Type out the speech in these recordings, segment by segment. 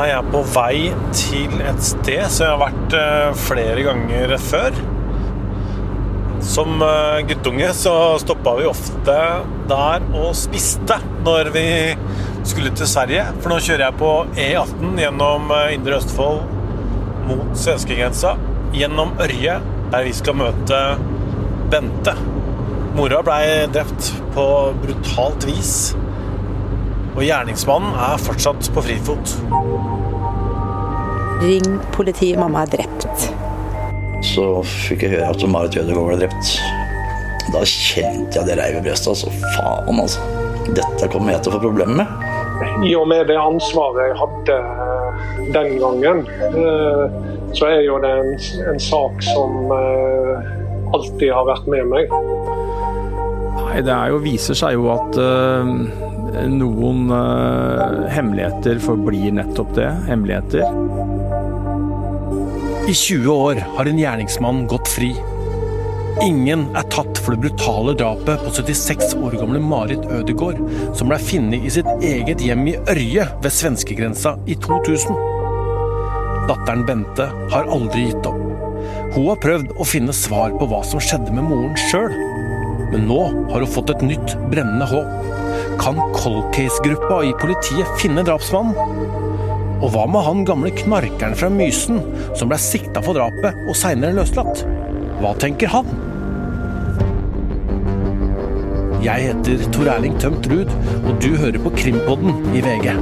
er jeg på vei til et sted som jeg har vært eh, flere ganger før. Som eh, guttunge så stoppa vi ofte der og spiste når vi skulle til Sverige. For nå kjører jeg på E18 gjennom eh, Indre Østfold mot svenskegrensa. Gjennom Ørje, der vi skal møte Bente. Mora blei drept på brutalt vis. Og gjerningsmannen er fortsatt på frifot. Ring politiet, mamma er drept. Så fikk jeg høre at Marit Ødegaard ble drept. Da kjente jeg det reiv i brystet. Altså, faen, altså. Dette kommer jeg til å få problemer med. I og med det ansvaret jeg hadde eh, den gangen, eh, så er jo det en, en sak som eh, alltid har vært med meg. Nei, det er jo, viser seg jo at uh, noen uh, hemmeligheter forblir nettopp det. Hemmeligheter. I 20 år har en gjerningsmann gått fri. Ingen er tatt for det brutale drapet på 76 år gamle Marit Ødegaard, som ble funnet i sitt eget hjem i Ørje ved svenskegrensa i 2000. Datteren Bente har aldri gitt opp. Hun har prøvd å finne svar på hva som skjedde med moren sjøl. Men nå har hun fått et nytt brennende håp. Kan cold case-gruppa i politiet finne drapsmannen? Og hva med han gamle knarkeren fra Mysen som ble sikta for drapet og seinere løslatt? Hva tenker han? Jeg heter Tor Erling Tømt Ruud, og du hører på Krimpodden i VG.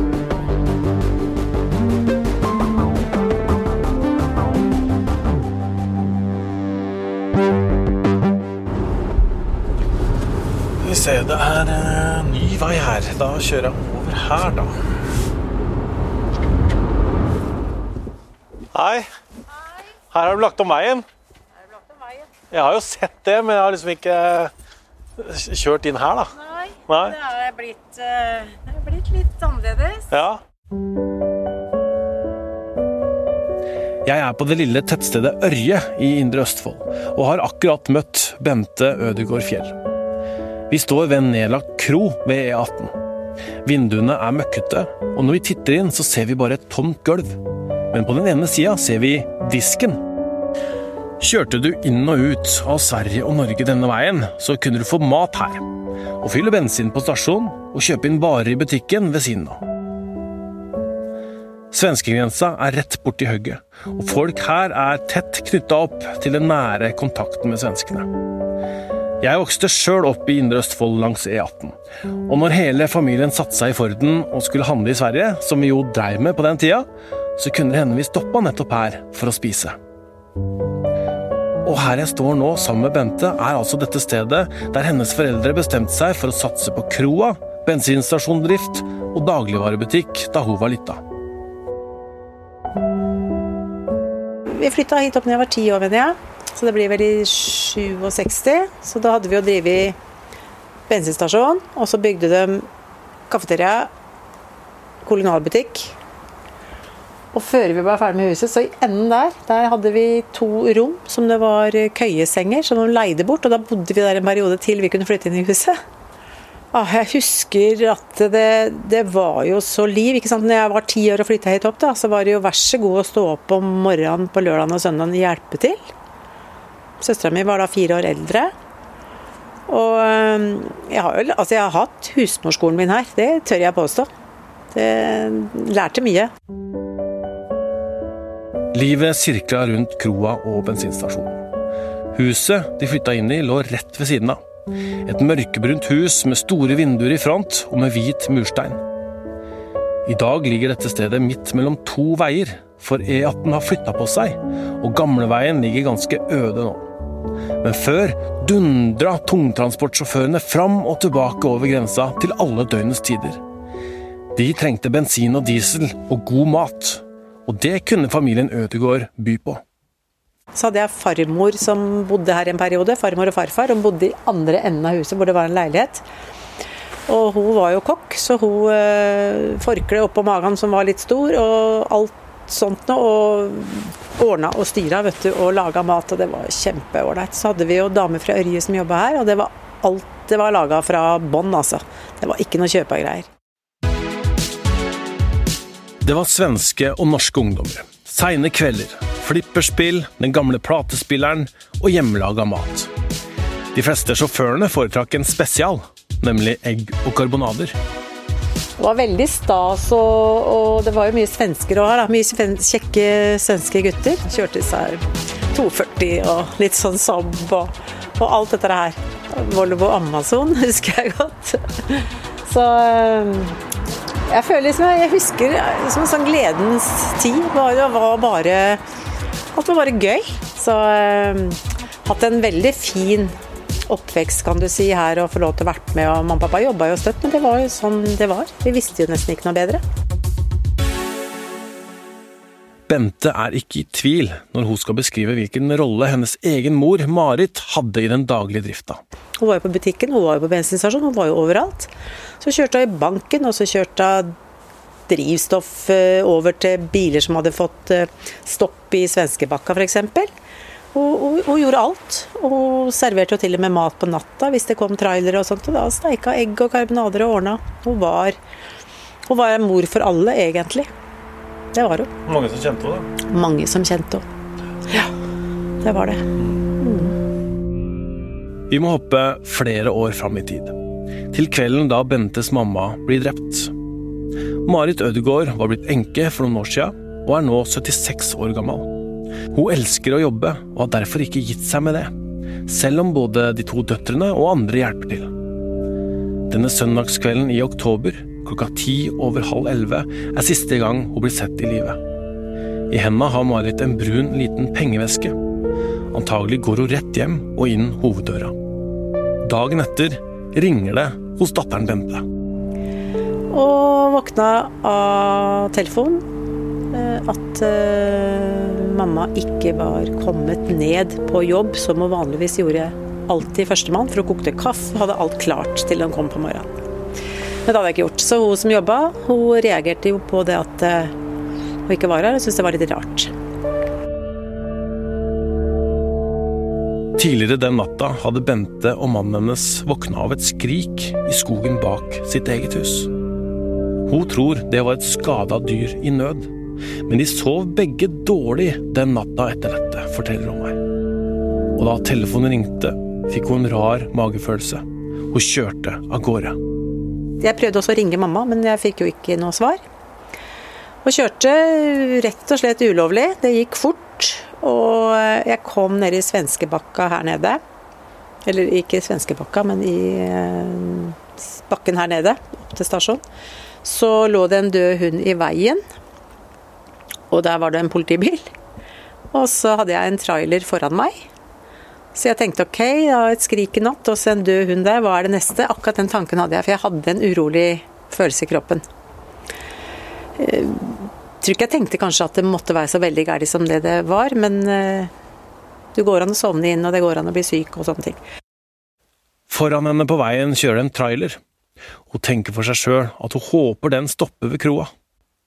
Vi ser det er en vei her. Da kjører jeg over her, da. Hei. Her har du lagt om veien. Jeg har jo sett det, men jeg har liksom ikke kjørt inn her, da. Nei, Nei. det er blitt, eh, det er blitt litt annerledes. Ja. Jeg er på det lille tettstedet Ørje i Indre Østfold, og har akkurat møtt Bente Ødegård Fjell. Vi står ved en nedlagt kro ved E18. Vinduene er møkkete, og når vi titter inn, så ser vi bare et tomt gulv. Men på den ene sida ser vi disken. Kjørte du inn og ut av Sverige og Norge denne veien, så kunne du få mat her. Og fylle bensin på stasjonen, og kjøpe inn varer i butikken ved siden av. Svenskegrensa er rett borti hugget, og folk her er tett knytta opp til den nære kontakten med svenskene. Jeg vokste sjøl opp i Indre Østfold langs E18, og når hele familien satte seg i Forden og skulle handle i Sverige, som vi jo dreiv med på den tida, så kunne det hende vi stoppa nettopp her for å spise. Og her jeg står nå sammen med Bente, er altså dette stedet der hennes foreldre bestemte seg for å satse på kroa, bensinstasjondrift og dagligvarebutikk da hun var lita. Vi flytta hit opp da jeg var ti år, mener jeg. Så det blir vel i 67. Så da hadde vi jo drevet bensinstasjon, og så bygde de kafeteria, kolonialbutikk. Og før vi var ferdig med huset, så i enden der, der hadde vi to rom som det var køyesenger, som de leide bort. Og da bodde vi der en periode til vi kunne flytte inn i huset. Ah, jeg husker at det, det var jo så liv. ikke sant? Når jeg var ti år og flytta hit opp, da, så var det jo vær så god å stå opp om morgenen på lørdagen og søndagen og hjelpe til. Søstera mi var da fire år eldre. Og jeg har altså jeg har hatt husmorskolen min her, det tør jeg påstå. Det lærte mye. Livet sirkla rundt kroa og bensinstasjonen. Huset de flytta inn i, lå rett ved siden av. Et mørkebrunt hus med store vinduer i front og med hvit murstein. I dag ligger dette stedet midt mellom to veier, for E18 har flytta på seg, og gamleveien ligger ganske øde nå. Men før dundra tungtransportsjåførene fram og tilbake over grensa til alle døgnets tider. De trengte bensin og diesel og god mat, og det kunne familien Ødegård by på. Så hadde jeg farmor som bodde her en periode. Farmor og farfar. Hun bodde i andre enden av huset hvor det var en leilighet. Og hun var jo kokk, så hun eh, forkle oppå magen som var litt stor, og alt sånt noe. Og ordna og styra vet du, og laga mat, og det var kjempeålreit. Så hadde vi jo damer fra Ørje som jobba her, og det var alt det var laga fra bånn, altså. Det var ikke noe kjøpa greier. Det var svenske og norske ungdommer. Seine kvelder, flipperspill, den gamle platespilleren og hjemmelaga mat. De fleste sjåførene foretrakk en spesial, nemlig egg og karbonader. Det var veldig stas, og, og det var jo mye svensker òg her. Mye kjekke svenske gutter. Kjørte seg 240 og litt sånn Saab og, og alt dette her. Volvo Amazon husker jeg godt. Så eh, jeg føler liksom Jeg husker som en sånn gledens tid. Det var bare Alt var bare gøy. Så eh, hatt en veldig fin oppvekst, kan du si, her og få lov til å vært med. Og mamma og pappa jobba jo støtt, men det var jo sånn det var. Vi visste jo nesten ikke noe bedre. Bente er ikke i tvil når hun skal beskrive hvilken rolle hennes egen mor, Marit, hadde i den daglige drifta. Hun var jo på butikken, hun var jo på bensinstasjonen, hun var jo overalt. Så kjørte hun i banken, og så kjørte hun drivstoff eh, over til biler som hadde fått eh, stopp i Svenskebakka f.eks. Hun, hun, hun gjorde alt. Og hun serverte jo til og med mat på natta hvis det kom trailere og sånt. Og da steika egg og karbonader og ordna. Hun var, hun var en mor for alle, egentlig. Det var hun. Mange som kjente henne, Mange som kjente henne. Ja, det var det. Vi må hoppe flere år fram i tid. Til kvelden da Bentes mamma blir drept. Marit Ødegaard var blitt enke for noen år siden, og er nå 76 år gammel. Hun elsker å jobbe, og har derfor ikke gitt seg med det. Selv om både de to døtrene og andre hjelper til. Denne søndagskvelden i oktober, klokka ti over halv elleve, er siste gang hun blir sett i live. I henda har Marit en brun, liten pengeveske. Antagelig går hun rett hjem og inn hoveddøra. Dagen etter ringer det hos datteren Bente. Og våkna av telefon eh, at eh, mamma ikke var kommet ned på jobb, som hun vanligvis gjorde alltid førstemann, for hun kokte kaffe og hadde alt klart til hun kom på morgenen. Men det hadde jeg ikke gjort. Så hun som jobba, hun reagerte jo på det at eh, hun ikke var her, og syntes det var litt rart. Tidligere den natta hadde Bente og mannen hennes våkna av et skrik i skogen bak sitt eget hus. Hun tror det var et skada dyr i nød, men de sov begge dårlig den natta etter dette, forteller hun meg. Og da telefonen ringte, fikk hun en rar magefølelse. Hun kjørte av gårde. Jeg prøvde også å ringe mamma, men jeg fikk jo ikke noe svar. Og kjørte rett og slett ulovlig. Det gikk fort. Og jeg kom ned i Svenskebakka her nede. Eller ikke Svenskebakka, men i eh, bakken her nede, opp til stasjonen. Så lå det en død hund i veien. Og der var det en politibil. Og så hadde jeg en trailer foran meg. Så jeg tenkte ok, et skrik i natt og så en død hund der, hva er det neste? Akkurat den tanken hadde jeg, for jeg hadde en urolig følelse i kroppen. Jeg tror ikke jeg tenkte kanskje at det måtte være så veldig gærent som det det var, men eh, du går an å sovne inn, og det går an å bli syk og sånne ting. Foran henne på veien kjører en trailer. Hun tenker for seg sjøl at hun håper den stopper ved kroa.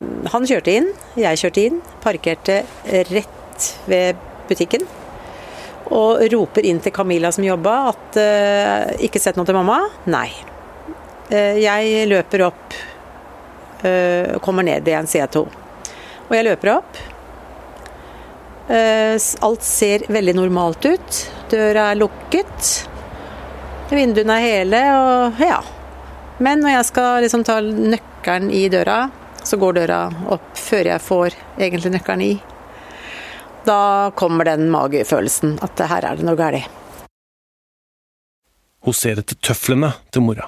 Han kjørte inn, jeg kjørte inn, parkerte rett ved butikken. Og roper inn til Camilla som jobba at uh, 'ikke sett noe til mamma'? Nei. Uh, jeg løper opp uh, kommer ned i en C2. Og jeg løper opp. Alt ser veldig normalt ut. Døra er lukket. Vinduene er hele, og ja. Men når jeg skal liksom ta nøkkelen i døra, så går døra opp før jeg får egentlig nøkkelen i. Da kommer den magefølelsen at her er det noe galt. Hun ser etter tøflene til mora.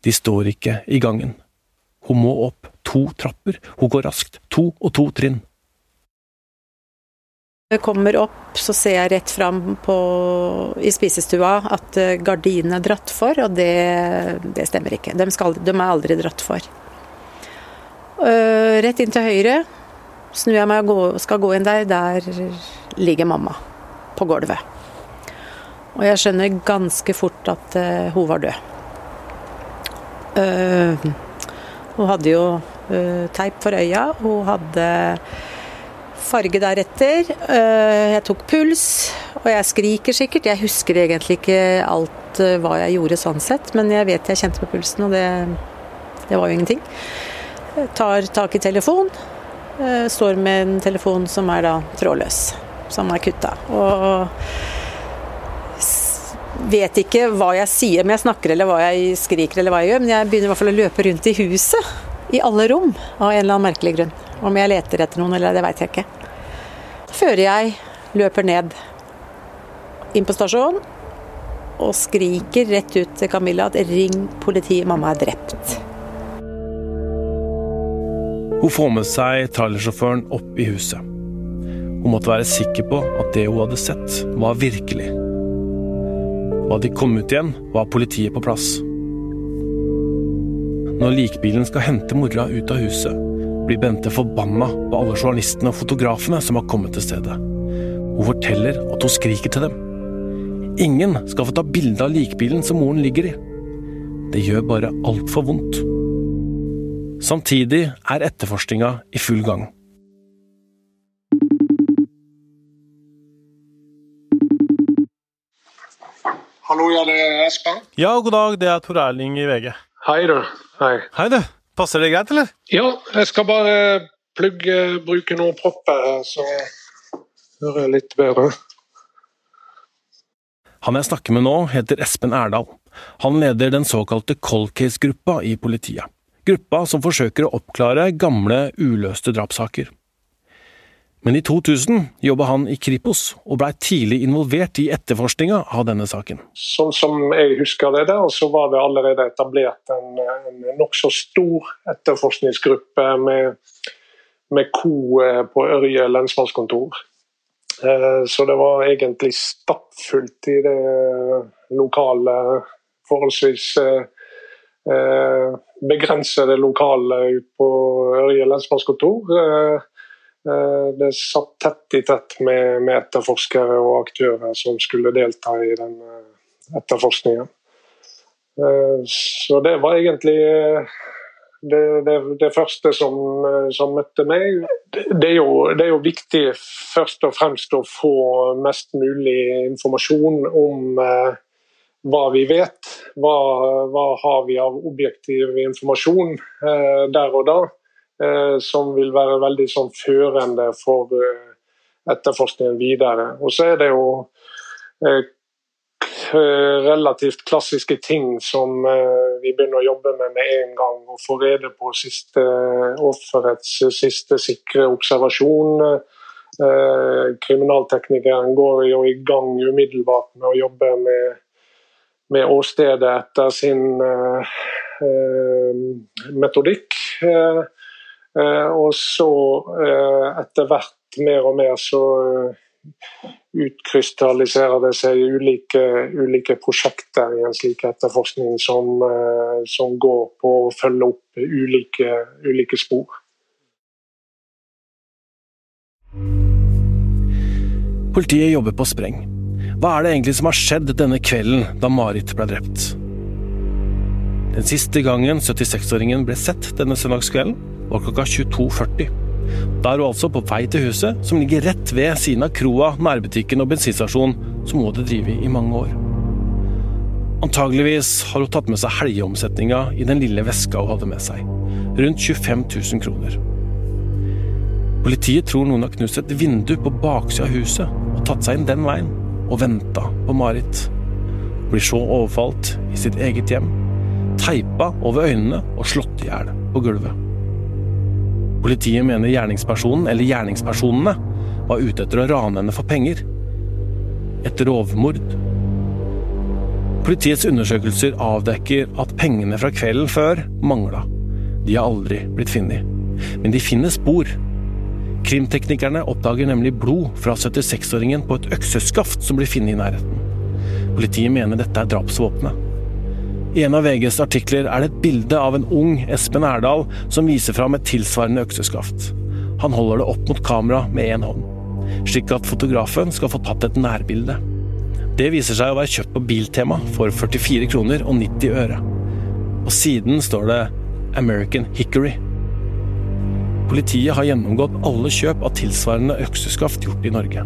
De står ikke i gangen. Hun må opp to trapper. Hun går raskt. To og to trinn. Jeg kommer opp, så ser jeg rett fram på, i spisestua at gardinene er dratt for, og det, det stemmer ikke. De, skal, de er aldri dratt for. Øh, rett inn til høyre snur jeg meg og skal gå inn der. Der ligger mamma på gulvet. Og jeg skjønner ganske fort at uh, hun var død. Uh, hun hadde jo teip for øya. Hun hadde farge deretter. Jeg tok puls, og jeg skriker sikkert. Jeg husker egentlig ikke alt hva jeg gjorde sånn sett, men jeg vet jeg kjente på pulsen, og det, det var jo ingenting. Tar tak i telefon. Eh, står med en telefon som er da trådløs, som er kutta. Og vet ikke hva jeg sier, om jeg snakker eller hva jeg skriker eller hva jeg gjør, men jeg begynner i hvert fall å løpe rundt i huset. I alle rom, av en eller annen merkelig grunn. Om jeg leter etter noen eller det veit jeg ikke. Før jeg løper ned inn på stasjonen og skriker rett ut til Camilla at 'ring politiet, mamma er drept'. Hun får med seg trailersjåføren opp i huset. Hun måtte være sikker på at det hun hadde sett, var virkelig. Da de kom ut igjen, var politiet på plass. Når likbilen skal hente mora ut av huset, blir Bente forbanna på alle journalistene og fotografene som har kommet til stedet. Hun forteller at hun skriker til dem. Ingen skal få ta bilde av likbilen som moren ligger i. Det gjør bare altfor vondt. Samtidig er etterforskninga i full gang. Hallo, ja, det er Espen. Ja, god dag. Det er Tor Erling i VG. Hei, du. Hei. Hei, du. Passer det greit, eller? Ja, jeg skal bare plugge, bruke noen propper her, så hører jeg litt bedre. Han jeg snakker med nå, heter Espen Erdal. Han leder den såkalte cold case-gruppa i politiet gruppa som forsøker å oppklare gamle, uløste drapssaker. Men i 2000 jobba han i Kripos, og blei tidlig involvert i etterforskninga av denne saken. Sånn som jeg husker det der, så var det allerede etablert en, en nokså stor etterforskningsgruppe med, med ko eh, på Ørje lensmannskontor. Eh, så det var egentlig stappfullt i det lokale, forholdsvis eh, Eh, begrense det lokale på Ørje lensmannskontor. Eh, eh, det satt tett i tett med, med, etterforskere og aktører som skulle delta i den etterforskningen. Så det var egentlig det, det, det første som, som, møtte meg. Det er, jo, det er, jo, viktig først og fremst å få mest mulig informasjon om eh, hva vi vet. Hva, hva har vi av objektiv informasjon eh, der og da, eh, som vil være veldig sånn, førende for eh, etterforskningen videre. Og så er det jo eh, relativt klassiske ting som eh, vi begynner å jobbe med med en gang. Å få rede på siste, offerets siste sikre observasjon. Eh, kriminalteknikeren går jo i gang umiddelbart med å jobbe med med åstedet etter sin uh, metodikk. Uh, og så etter hvert mer og mer så utkrystalliserer det seg ulike, ulike prosjekter i en slik etterforskning som, som går på å følge opp ulike, ulike spor. Politiet jobber på spreng. Hva er det egentlig som har skjedd denne kvelden da Marit ble drept? Den siste gangen 76-åringen ble sett denne søndagskvelden, var klokka 22.40. Da er hun altså på vei til huset, som ligger rett ved siden av kroa, nærbutikken og bensinstasjonen som hun hadde drevet i mange år. Antageligvis har hun tatt med seg helgeomsetninga i den lille veska hun hadde med seg. Rundt 25 000 kroner. Politiet tror noen har knust et vindu på baksida av huset og tatt seg inn den veien og venta på Marit. Blir så overfalt i sitt eget hjem, teipa over øynene og slått i hjel på gulvet. Politiet mener gjerningspersonen, eller gjerningspersonene, var ute etter å rane henne for penger. Et rovmord. Politiets undersøkelser avdekker at pengene fra kvelden før mangla. De har aldri blitt funnet. Men de finner spor Krimteknikerne oppdager nemlig blod fra 76-åringen på et økseskaft som blir funnet i nærheten. Politiet mener dette er drapsvåpenet. I en av VGs artikler er det et bilde av en ung Espen Erdal som viser fram et tilsvarende økseskaft. Han holder det opp mot kamera med én hånd, slik at fotografen skal få tatt et nærbilde. Det viser seg å være kjøpt på Biltema for 44 kroner og 90 øre. På siden står det American Hickory. Politiet har gjennomgått alle kjøp av tilsvarende økseskaft gjort i Norge.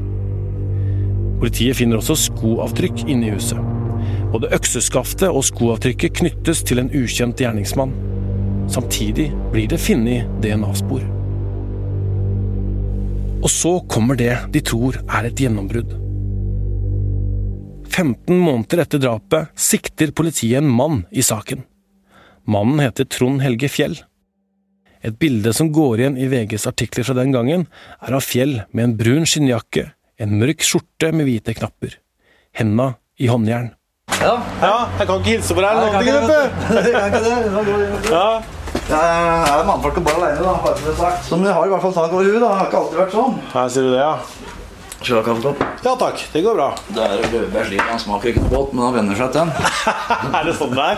Politiet finner også skoavtrykk inne i huset. Både økseskaftet og skoavtrykket knyttes til en ukjent gjerningsmann. Samtidig blir det funnet DNA-spor. Og så kommer det de tror er et gjennombrudd. 15 måneder etter drapet sikter politiet en mann i saken. Mannen heter Trond Helge Fjell. Et bilde som går igjen i VGs artikler fra den gangen, er av Fjell med en brun skinnjakke, en mørk skjorte med hvite knapper, henda i håndjern. Ja, Ja, jeg kan ikke hilse på deg eller jeg kan ikke det. Ja, Jeg er mannfolk og bare alene, da. Bare for det sagt. Som jeg har i hvert fall tak over huet. Det har ikke alltid vært sånn. her ser du det, ja. Skal du ha kaffekopp? Ja takk, det går bra. Det er rødbær slik. Han smaker ikke noe godt, men han venner seg til den. Er det sånn det er?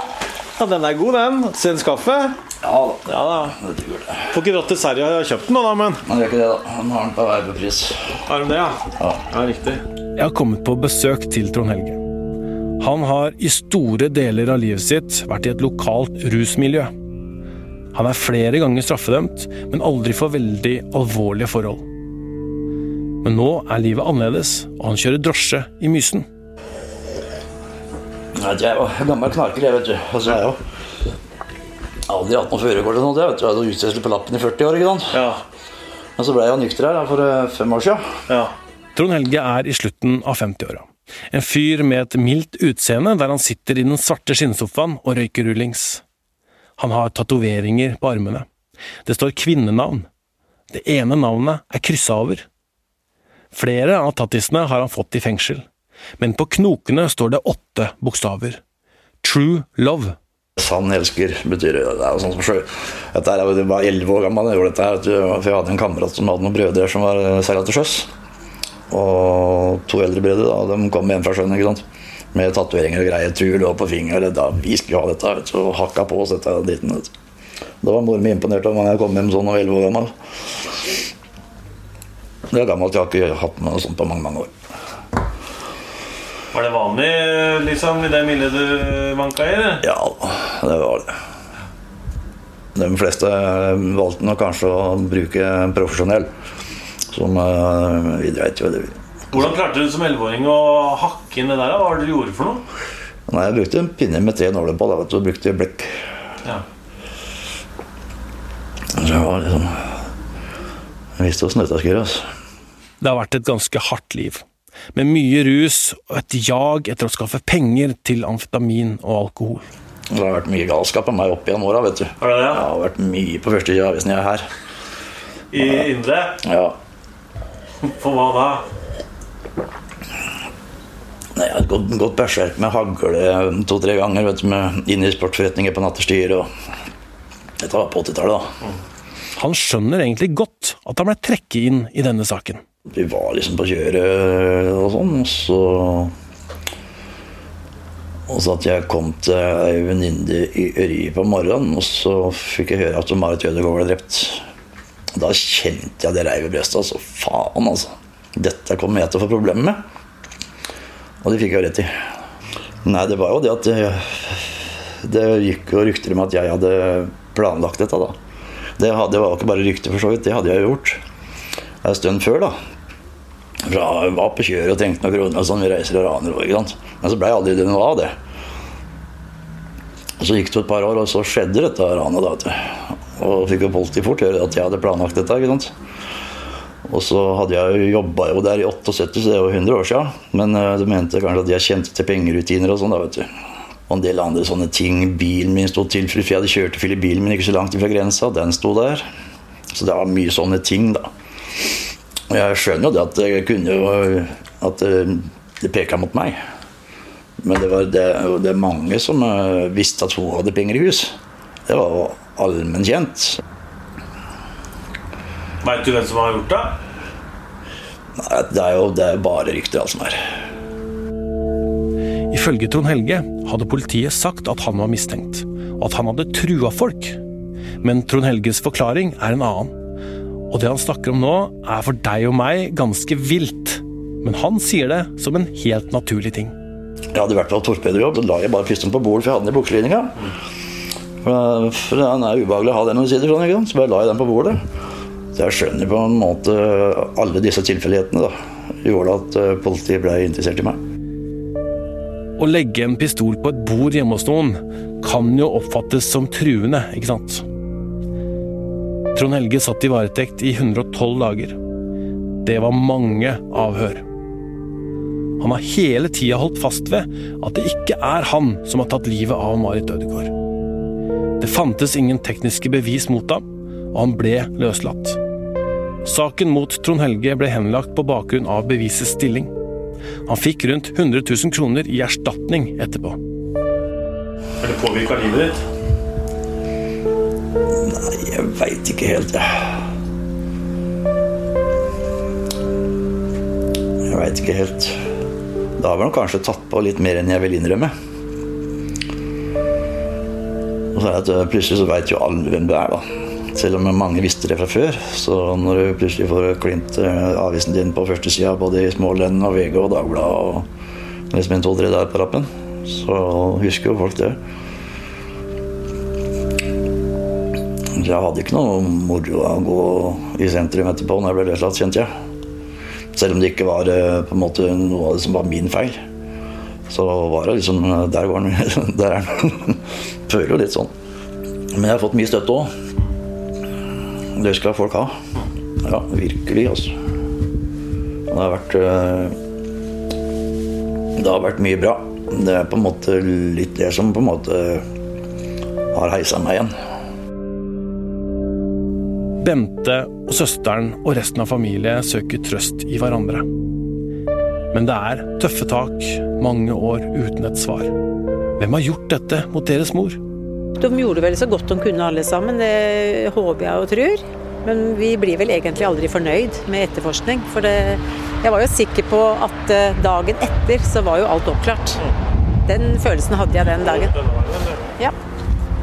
Ja, den er god, den. Sens kaffe. Ja da. Ja da. Det duger, det. Får ikke dratt til Sverige og kjøpt den da, men Han gjør ikke det, da. Han har den på vervepris. Har de det, ja? Ja. Ja, riktig. Jeg har kommet på besøk til Trond Helge. Han har i store deler av livet sitt vært i et lokalt rusmiljø. Han er flere ganger straffedømt, men aldri for veldig alvorlige forhold. Men nå er livet annerledes, og han kjører drosje i Mysen. Jeg er jo gammel knarker, jeg, vet du. Altså, jeg er jo aldri hatt noe førerkort eller noe. Jeg vet du. Jeg hadde utstedsel på lappen i 40 år. ikke sant? Ja, Men så ble jeg jo nykter her da, for eh, fem år siden. ja. Trond Helge er i slutten av 50-åra. En fyr med et mildt utseende der han sitter i den svarte skinnsofaen og røyker rullings. Han har tatoveringer på armene. Det står kvinnenavn. Det ene navnet er kryssa over. Flere av tattisene har han fått i fengsel, men på knokene står det åtte bokstaver. True love. Sann elsker betyr det. Er jo sånn som sjø. Dette er, jeg var elleve år gammel da jeg gjorde dette her, for jeg hadde en kamerat som hadde noen brødre som var eh, seila til sjøs. Og to eldre brødre da, de kom hjem fra sjøen ikke sant? med tatoveringer og greier. True love på fingeren. Da, vi skulle ha dette vet og hakka på oss dette dritten. Da var mor mi imponert over at jeg kom hjem sånn og elleve år gammel. Det er gammelt, jeg har ikke hatt med noe sånt på mange mange år. Var det vanlig liksom, i det miljøet du vanka i? Det? Ja, det var det. De fleste valgte nok kanskje å bruke en profesjonell. Som eh, vi dreit jo i. Hvordan klarte du som 11-åring å hakke inn det der? Hva var det du gjorde for noe? Nei, jeg brukte en pinne med tre nåler på. Da, vet du, og brukte blekk. Ja. Så jeg var liksom Jeg visste åssen dette skulle gjøres. Det har vært et ganske hardt liv. Med mye rus og et jag etter å skaffe penger til amfetamin og alkohol. Det har vært mye galskap av meg opp gjennom åra, vet du. Har det det? Det har vært mye på første sida avisen jeg er her. I Indre? Ja. For hva da? Nei, Jeg har gått, gått berserk med hagle to-tre ganger vet du, med inn i sportsforretninger på natterstid. Og... Dette var på 80-tallet, da. Han skjønner egentlig godt at han ble trekket inn i denne saken. Vi var liksom på kjøret og sånn, og så Og så at jeg kom til ei venninne i Ørje på morgenen, og så fikk jeg høre at Marit Ødegaard ble drept. Da kjente jeg det reiv i brystet. Altså, faen, altså. Dette kommer jeg til å få problemer med. Og det fikk jeg rett i. Nei, det var jo det at det, det gikk jo rykter om at jeg hadde planlagt dette, da. Det, hadde, det var jo ikke bare rykter, for så vidt. Det hadde jeg jo gjort en stund før, da. Fra jeg var på kjøret og tenkte noen kroner og sånn, vi reiser og raner og ikke sant. Men så ble aldri det noe av det. Så gikk det et par år, og så skjedde dette ranet, da. Og fikk jo politiet fort høre at jeg hadde planlagt dette, ikke sant. Og så hadde jeg jo jobba jo der i 78, så det jo 100 år siden. Men uh, de mente kanskje at jeg kjente til pengerutiner og sånn, da, vet du. Og en del andre sånne ting. Bilen min sto til, for jeg hadde kjørt til bilen min ikke så langt fra grensa. Den sto der. Så det var mye sånne ting, da. Og jeg skjønner jo det at det kunne jo At det, peka mot meg. Men det var det, det er mange som eh, visste at hun hadde penger i hus. Det var jo allmennkjent. Veit du hvem som har gjort det? Nei, Det er jo det er bare rykter, alt som er. Ifølge Trond Helge hadde politiet sagt at han var mistenkt, og at han hadde trua folk. Men Trond Helges forklaring er en annen. Og det han snakker om nå, er for deg og meg ganske vilt. Men han sier det som en helt naturlig ting. Jeg hadde i hvert fall torpedojobb, så la jeg bare pistolen på bordet, for jeg hadde den i bukselinninga. For, den er ubehagelig å ha den du sitter sånn, så bare la jeg den på bordet. Så jeg skjønner på en måte alle disse tilfeldighetene da, gjorde at eh, politiet ble interessert i meg. Å legge en pistol på et bord hjemme hos noen, kan jo oppfattes som truende, ikke sant? Trond Helge satt i varetekt i 112 dager. Det var mange avhør. Han har hele tida holdt fast ved at det ikke er han som har tatt livet av Marit Ødegaard. Det fantes ingen tekniske bevis mot ham, og han ble løslatt. Saken mot Trond Helge ble henlagt på bakgrunn av bevisets stilling. Han fikk rundt 100 000 kroner i erstatning etterpå. Har det påvirka livet ditt? Nei, jeg veit ikke helt, jeg. Jeg veit ikke helt. Det har vel kanskje tatt på litt mer enn jeg vil innrømme. Og så er det at eh, Plutselig så veit jo alle hvem du er, da. Selv om mange visste det fra før. Så når du plutselig får klint eh, avisen din på førstesida både i Smålen og VG og Dagbladet og liksom en to-tre dager på rappen, så husker jo folk det. Jeg hadde ikke noe moro av å gå i sentrum etterpå når jeg ble løslatt, kjente jeg. Selv om det ikke var eh, på en måte noe av det som var min feil. Så var det liksom den. Der er den. Føler jo litt sånn. Men jeg har fått mye støtte òg. Det skal folk ha. Ja, virkelig, altså. Det har vært eh, Det har vært mye bra. Det er på en måte litt det som på en måte har heisa meg igjen. Bente og søsteren og resten av familien søker trøst i hverandre. Men det er tøffe tak, mange år uten et svar. Hvem har gjort dette mot deres mor? De gjorde vel så godt de kunne alle sammen, det håper jeg og tror. Men vi blir vel egentlig aldri fornøyd med etterforskning. For det, jeg var jo sikker på at eh, dagen etter så var jo alt oppklart. Den følelsen hadde jeg den dagen. Ja.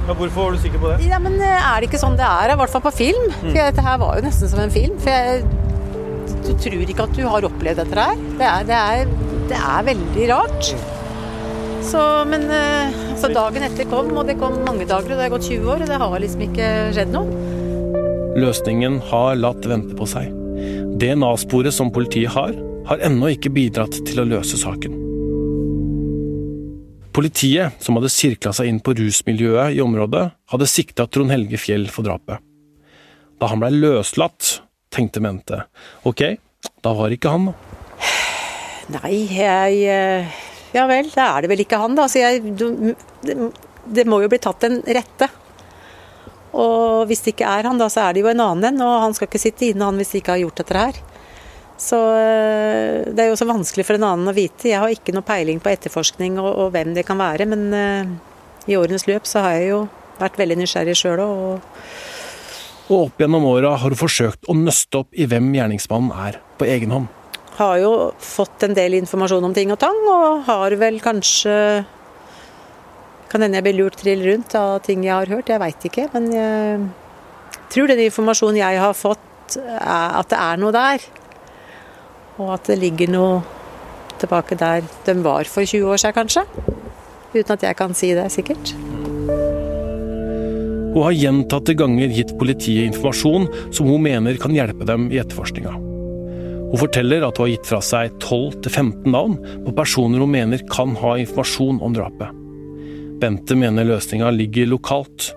Ja, hvorfor var du sikker på det? Ja, men eh, er det ikke sånn det er? I hvert fall på film. For dette her var jo nesten som en film. For jeg, du tror ikke at du har opplevd dette her. Det er, det er, det er veldig rart. Så, men eh, altså, dagen etter kom, og det kom mange dager, og det har gått 20 år, og det har liksom ikke skjedd noe. Løsningen har latt vente på seg. DNA-sporet som politiet har, har ennå ikke bidratt til å løse saken. Politiet, som hadde sirkla seg inn på rusmiljøet i området, hadde sikta Trond Helge Fjell for drapet. Da han blei løslatt, tenkte Mente ok, da var ikke han, da. Nei, jeg eh, Ja vel, da er det vel ikke han, da. Så jeg det, må jo bli tatt en rette. Og hvis det ikke er han, da, så er det jo en annen en. Og han skal ikke sitte inne, han, hvis de ikke har gjort dette her. Så eh, det er jo også vanskelig for en annen å vite. Jeg har ikke noe peiling på etterforskning og, og hvem det kan være, men uh, i årenes løp så har jeg jo vært veldig nysgjerrig sjøl òg. Og, Og opp gjennom åra har du forsøkt å nøste opp i hvem gjerningsmannen er, på egen hånd. har jo fått en del informasjon om ting og tang, og har vel kanskje Kan hende jeg blir lurt trill rundt av ting jeg har hørt, jeg veit ikke. Men jeg tror den informasjonen jeg har fått, er at det er noe der. Og at det ligger noe tilbake der de var for 20 år siden, kanskje. Uten at jeg kan si det sikkert. Hun har gjentatte ganger gitt politiet informasjon som hun mener kan hjelpe dem i etterforskninga. Hun forteller at hun har gitt fra seg 12-15 navn på personer hun mener kan ha informasjon om drapet. Bente mener løsninga ligger lokalt.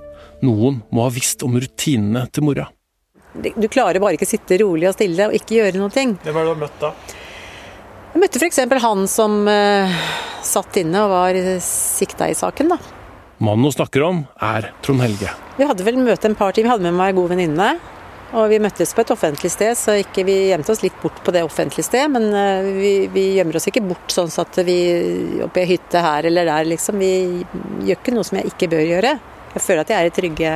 Noen må ha visst om rutinene til mora. Du klarer bare ikke å sitte rolig og stille og ikke gjøre noe. ting. Hvem er det du har møtt da? Jeg møtte f.eks. han som uh, satt inne og var sikta i saken. da. Mannen hun snakker om, er Trond Helge. Vi hadde vel møte en par timer. Vi hadde med meg en god venninne. Og vi møttes på et offentlig sted, så ikke vi gjemte oss litt bort på det offentlige sted. Men eh, vi, vi gjemmer oss ikke bort sånn at vi oppe i ei hytte her eller der, liksom. Vi gjør ikke noe som jeg ikke bør gjøre. Jeg føler at jeg er i trygge,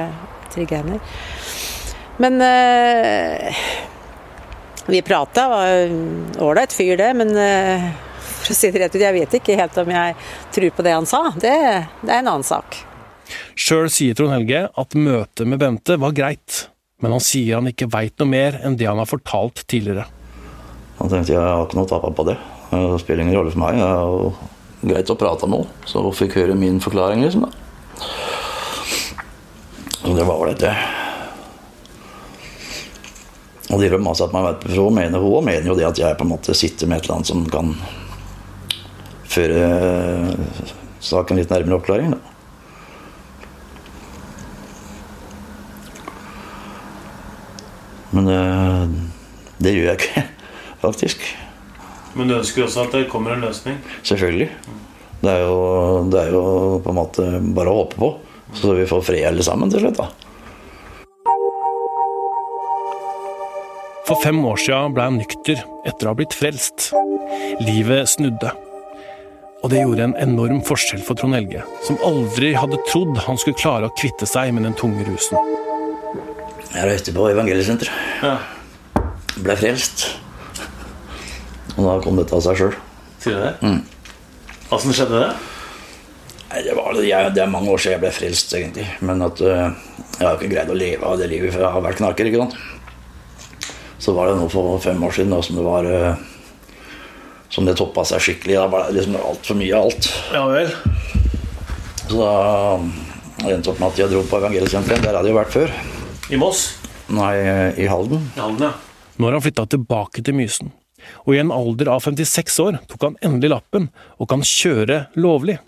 trygge hender. Men eh, vi prata, var ålreit fyr det, men eh, for å si det rett ut, jeg vet ikke helt om jeg tror på det han sa. Det, det er en annen sak. Sjøl sier Trond Helge at møtet med Bente var greit, men han sier han ikke veit noe mer enn det han har fortalt tidligere. Han tenkte jeg jeg har ikke noe å tape på det. Det spiller ingen rolle for meg. Det er jo greit å prate med henne, så hun fikk høre min forklaring, liksom. da. Så det var ålreit, det. Og de som at man vet på hun mener, hun mener jo det at jeg på en måte sitter med et eller annet som kan føre saken litt nærmere oppklaring. da. Men det, det, gjør jeg ikke, faktisk. Men du ønsker også at det kommer en løsning? Selvfølgelig. Det er jo, det er jo på en måte bare å håpe på. Så vi får fred alle sammen til slutt. da. For fem år siden ble han nykter etter å ha blitt frelst. Livet snudde. Og det gjorde en enorm forskjell for Trond Helge, som aldri hadde trodd han skulle klare å kvitte seg med den tunge rusen. Jeg reiste på evangeliesenteret. Ja. Ble frelst. Og da kom dette av seg sjøl. Sier du det? Åssen skjedde det? Det, var, jeg, det er mange år siden jeg ble frelst, egentlig. Men at uh, jeg har ikke greid å leve av det livet, for jeg har vært knaker. ikke sant? Så var det nå for fem år siden da, som det var øh, Som det toppa seg skikkelig. Da var det liksom altfor mye av alt. Ja vel. Så da jeg endte opp med at jeg dro på evangeliesenteret. Der hadde jeg vært før. I Moss? Nei, i Halden. I Halden, ja. Nå har han flytta tilbake til Mysen. Og i en alder av 56 år tok han endelig lappen og kan kjøre lovlig.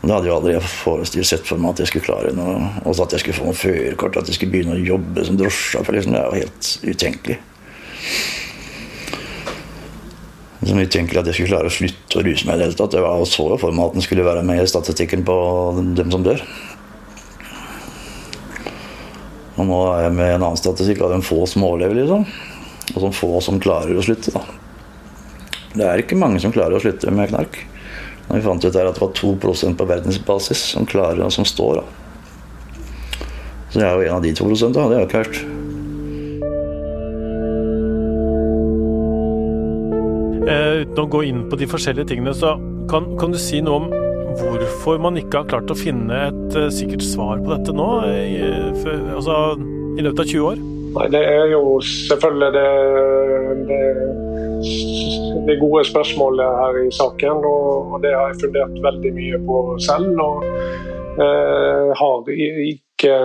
Det hadde jo aldri forestilt sett for meg at jeg skulle klare noe. Også at jeg skulle få noe førerkort, at jeg skulle begynne å jobbe som drosjesjåfør. Liksom. Det er jo helt utenkelig. Det er utenkelig at jeg skulle klare å slutte å ruse meg i det hele tatt. Jeg så jo for meg at den skulle være med i statistikken på dem som dør. Og nå er jeg med en annen statistikk av de få som overlever, liksom. Og de få som klarer å slutte, da. Det er ikke mange som klarer å slutte med knark. Og vi fant ut der at det var 2% på verdensbasis som klarer og som står. Da. Så jeg er jo en av de 2 da. Det har jeg ikke hørt. Eh, uten å gå inn på de forskjellige tingene, så kan, kan, du si noe om hvorfor man ikke har klart å finne et uh, sikkert svar på dette nå? I, for, altså, i løpet av 20 år? Nei, Det er jo selvfølgelig det, det, det gode spørsmålet her i saken. Og, det har jeg fundert veldig mye på selv. Og eh, har ikke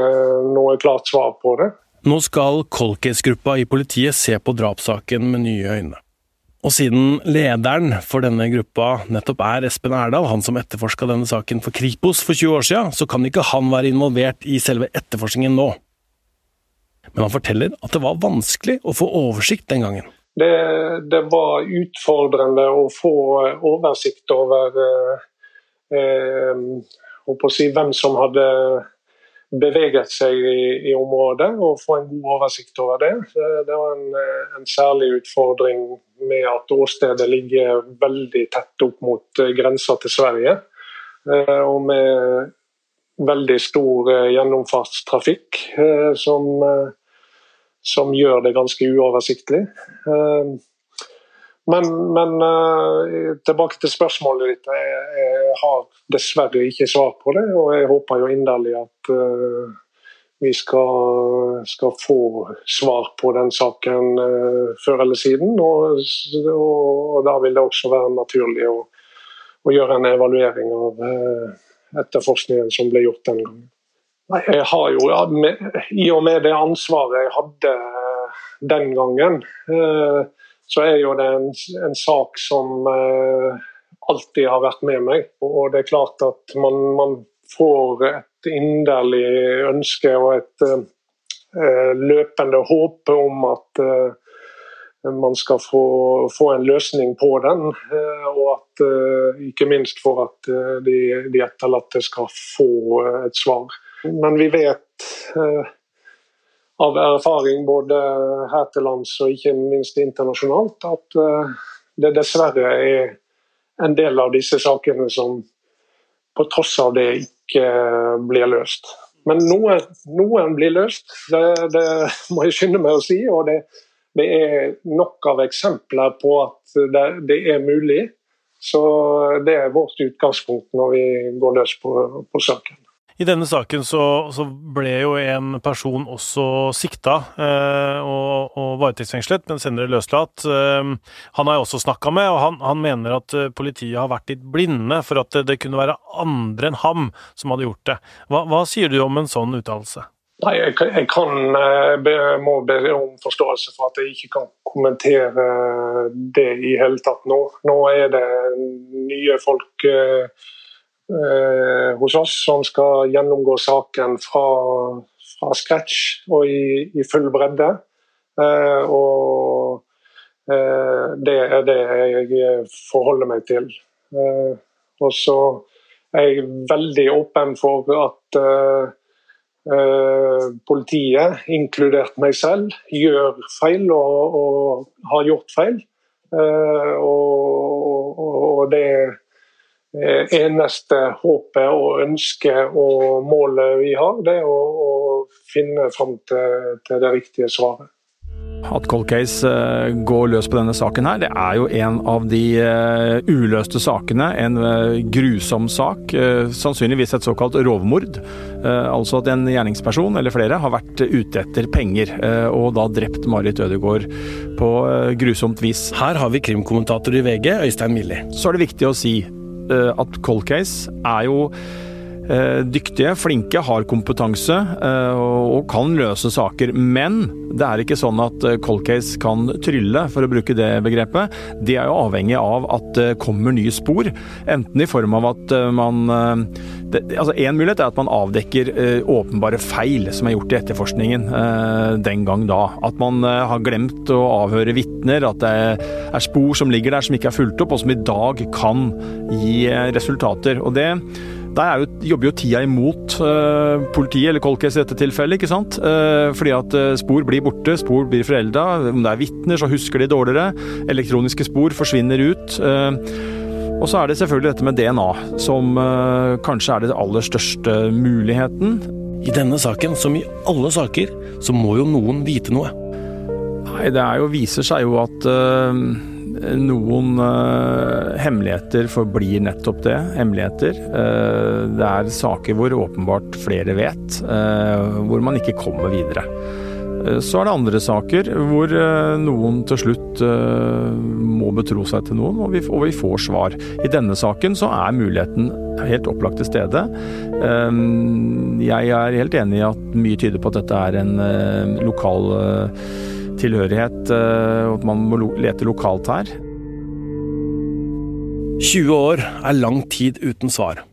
noe klart svar på det. Nå skal Colcase-gruppa i politiet se på drapssaken med nye øyne. Og siden lederen for denne gruppa nettopp er Espen Erdal, han som etterforska denne saken for Kripos for 20 år siden, så kan ikke han være involvert i selve etterforskningen nå. Men han forteller at det var vanskelig å få oversikt den gangen. Det, det var utfordrende å få oversikt over eh, eh, si, hvem som hadde beveget seg i, i, området, og få en god oversikt over det. Det var en, en særlig utfordring med at åstedet ligger veldig tett opp mot eh, grensa til Sverige. Eh, og med veldig stor eh, gjennomfartstrafikk som, som gjør det ganske uoversiktlig. Men, men tilbake til spørsmålet ditt. Jeg, jeg, har dessverre ikke svar på det, og jeg håper jo inderlig at vi skal, skal, få svar på den saken uh, før eller siden. Og, og, og, da vil det også være naturlig å, å gjøre en evaluering av etterforskningen som ble gjort den gangen. Jeg har jo, I og med det ansvaret jeg hadde uh, den gangen, så er jo det en, en sak som alltid har vært med meg. Og det er klart at man, man får et inderlig ønske og et uh, løpende håp om at uh, man skal få, få, en løsning på den. Uh, og at ikke minst for at de, de, etterlatte skal få et svar. Men vi vet av erfaring både her til lands og ikke minst internasjonalt at det dessverre er en del av disse sakene som på tross av det ikke blir løst. Men noen, noen blir løst, det, det, må jeg skynde meg å si. Og det, det er nok av eksempler på at det, det, er mulig. Så det er vårt utgangspunkt når vi går løs på, på saken. I denne saken så, så, ble jo en person også sikta eh, og, og varetektsfengslet, men senere løslatt. Eh, han har jeg også snakka med, og han, han, mener at eh, politiet har vært litt blinde for at det, det kunne være andre enn ham som hadde gjort det. Hva, hva sier du om en sånn uttalelse? Nei, jeg, jeg kan, eh, be, må be om forståelse for at jeg ikke kan kommentere det i hele tatt nå. Nå er det nye folk eh, eh, hos oss som skal gjennomgå saken fra, fra scratch og i, i full bredde. Og det er det jeg forholder meg til. Og så er jeg veldig åpen for at politiet, inkludert meg selv, gjør feil og, og har gjort feil. Og, og det eneste håpet og ønsket og målet vi har, det er å, å finne fram til, til det riktige svaret. At Cold Case uh, går løs på denne saken her, det er jo en av de uh, uløste sakene. En grusom sak. sannsynligvis et såkalt rovmord. altså at en gjerningsperson eller flere har vært ute etter penger, og da drept Marit Ødegaard på grusomt vis. Her har vi krimkommentator i VG, Øystein Milli. Så er det viktig å si at Cold Case er jo Eh, dyktige, flinke, har kompetanse eh, og kan løse saker. Men det er ikke sånn at eh, cold case kan trylle, for å bruke det begrepet. De er jo avhengig av at det kommer nye spor. Enten i form av at man det, altså En mulighet er at man avdekker åpenbare feil som er gjort i etterforskningen den gang da. At man har glemt å avhøre vitner, at det er spor som ligger der som ikke er fulgt opp, og som i dag kan gi resultater. Og det der jo, jobber jo tida imot uh, politiet, eller Colcase i dette tilfellet. ikke sant? Uh, fordi at uh, spor blir borte, spor blir forelda. Om det er vitner, så husker de dårligere. Elektroniske spor forsvinner ut. og så er det selvfølgelig dette med DNA, som kanskje er den aller største muligheten. I denne saken, som i alle saker, så må jo noen vite noe. Nei, det er jo, viser seg jo at noen uh, hemmeligheter forblir nettopp det, hemmeligheter. Uh, det er saker hvor åpenbart flere vet, uh, hvor man ikke kommer videre. Så er det andre saker hvor noen til slutt må betro seg til noen, og vi, og vi, får svar. I denne saken så er muligheten helt opplagt til stede. Jeg er helt enig i at mye tyder på at dette er en lokal tilhørighet, og at man må lete lokalt her. 20 år er lang tid uten svar.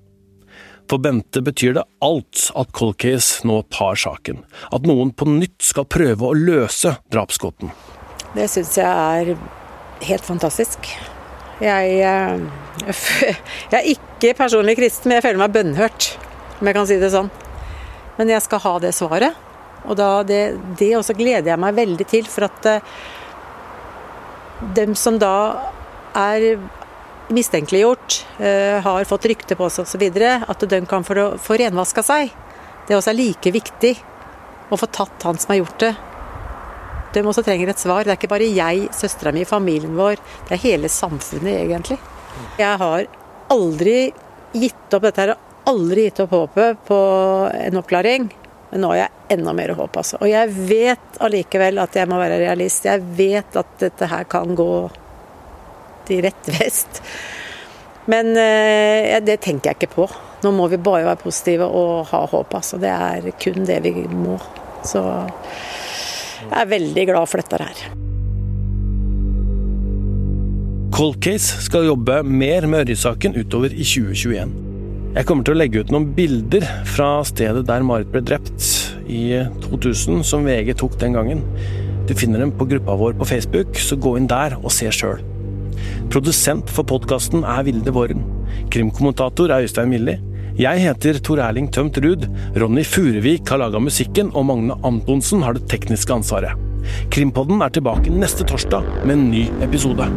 For Bente betyr det alt at Cold Case nå tar saken. At noen på nytt skal prøve å løse drapsgåten. Det syns jeg er helt fantastisk. Jeg, jeg, jeg, er ikke personlig kristen, men jeg føler meg bønnhørt, om jeg kan si det sånn. Men jeg skal ha det svaret. Og det, det også gleder jeg meg veldig til, for at uh, dem som da er mistenkeliggjort, uh, har fått rykte på seg osv., at de kan få, få renvaska seg. Det også er like viktig å få tatt han som har gjort det. De også trenger et svar. Det er ikke bare jeg, søstera mi, familien vår. Det er hele samfunnet, egentlig. Jeg har aldri gitt opp dette her, aldri gitt opp håpet på en oppklaring. Men nå har jeg enda mer håp, altså. Og jeg vet allikevel at jeg må være realist. Jeg vet at dette her kan gå til rett vest. Men eh, det tenker jeg ikke på. Nå må vi bare være positive og ha håp. Altså. Det er kun det vi må. Så jeg er veldig glad for dette her. Cold Case skal jobbe mer med Ørje-saken utover i 2021. Jeg kommer til å legge ut noen bilder fra stedet der Marit ble drept i 2000, som VG tok den gangen. Du finner dem på gruppa vår på Facebook, så gå inn der og se sjøl. Produsent for podkasten er Vilde Våren. Krimkommentator er Øystein Milli. Jeg heter Tor Erling Tømt Ruud. Ronny Furuvik har laga musikken, og Magne Antonsen har det tekniske ansvaret. Krimpodden er tilbake neste torsdag med en ny episode.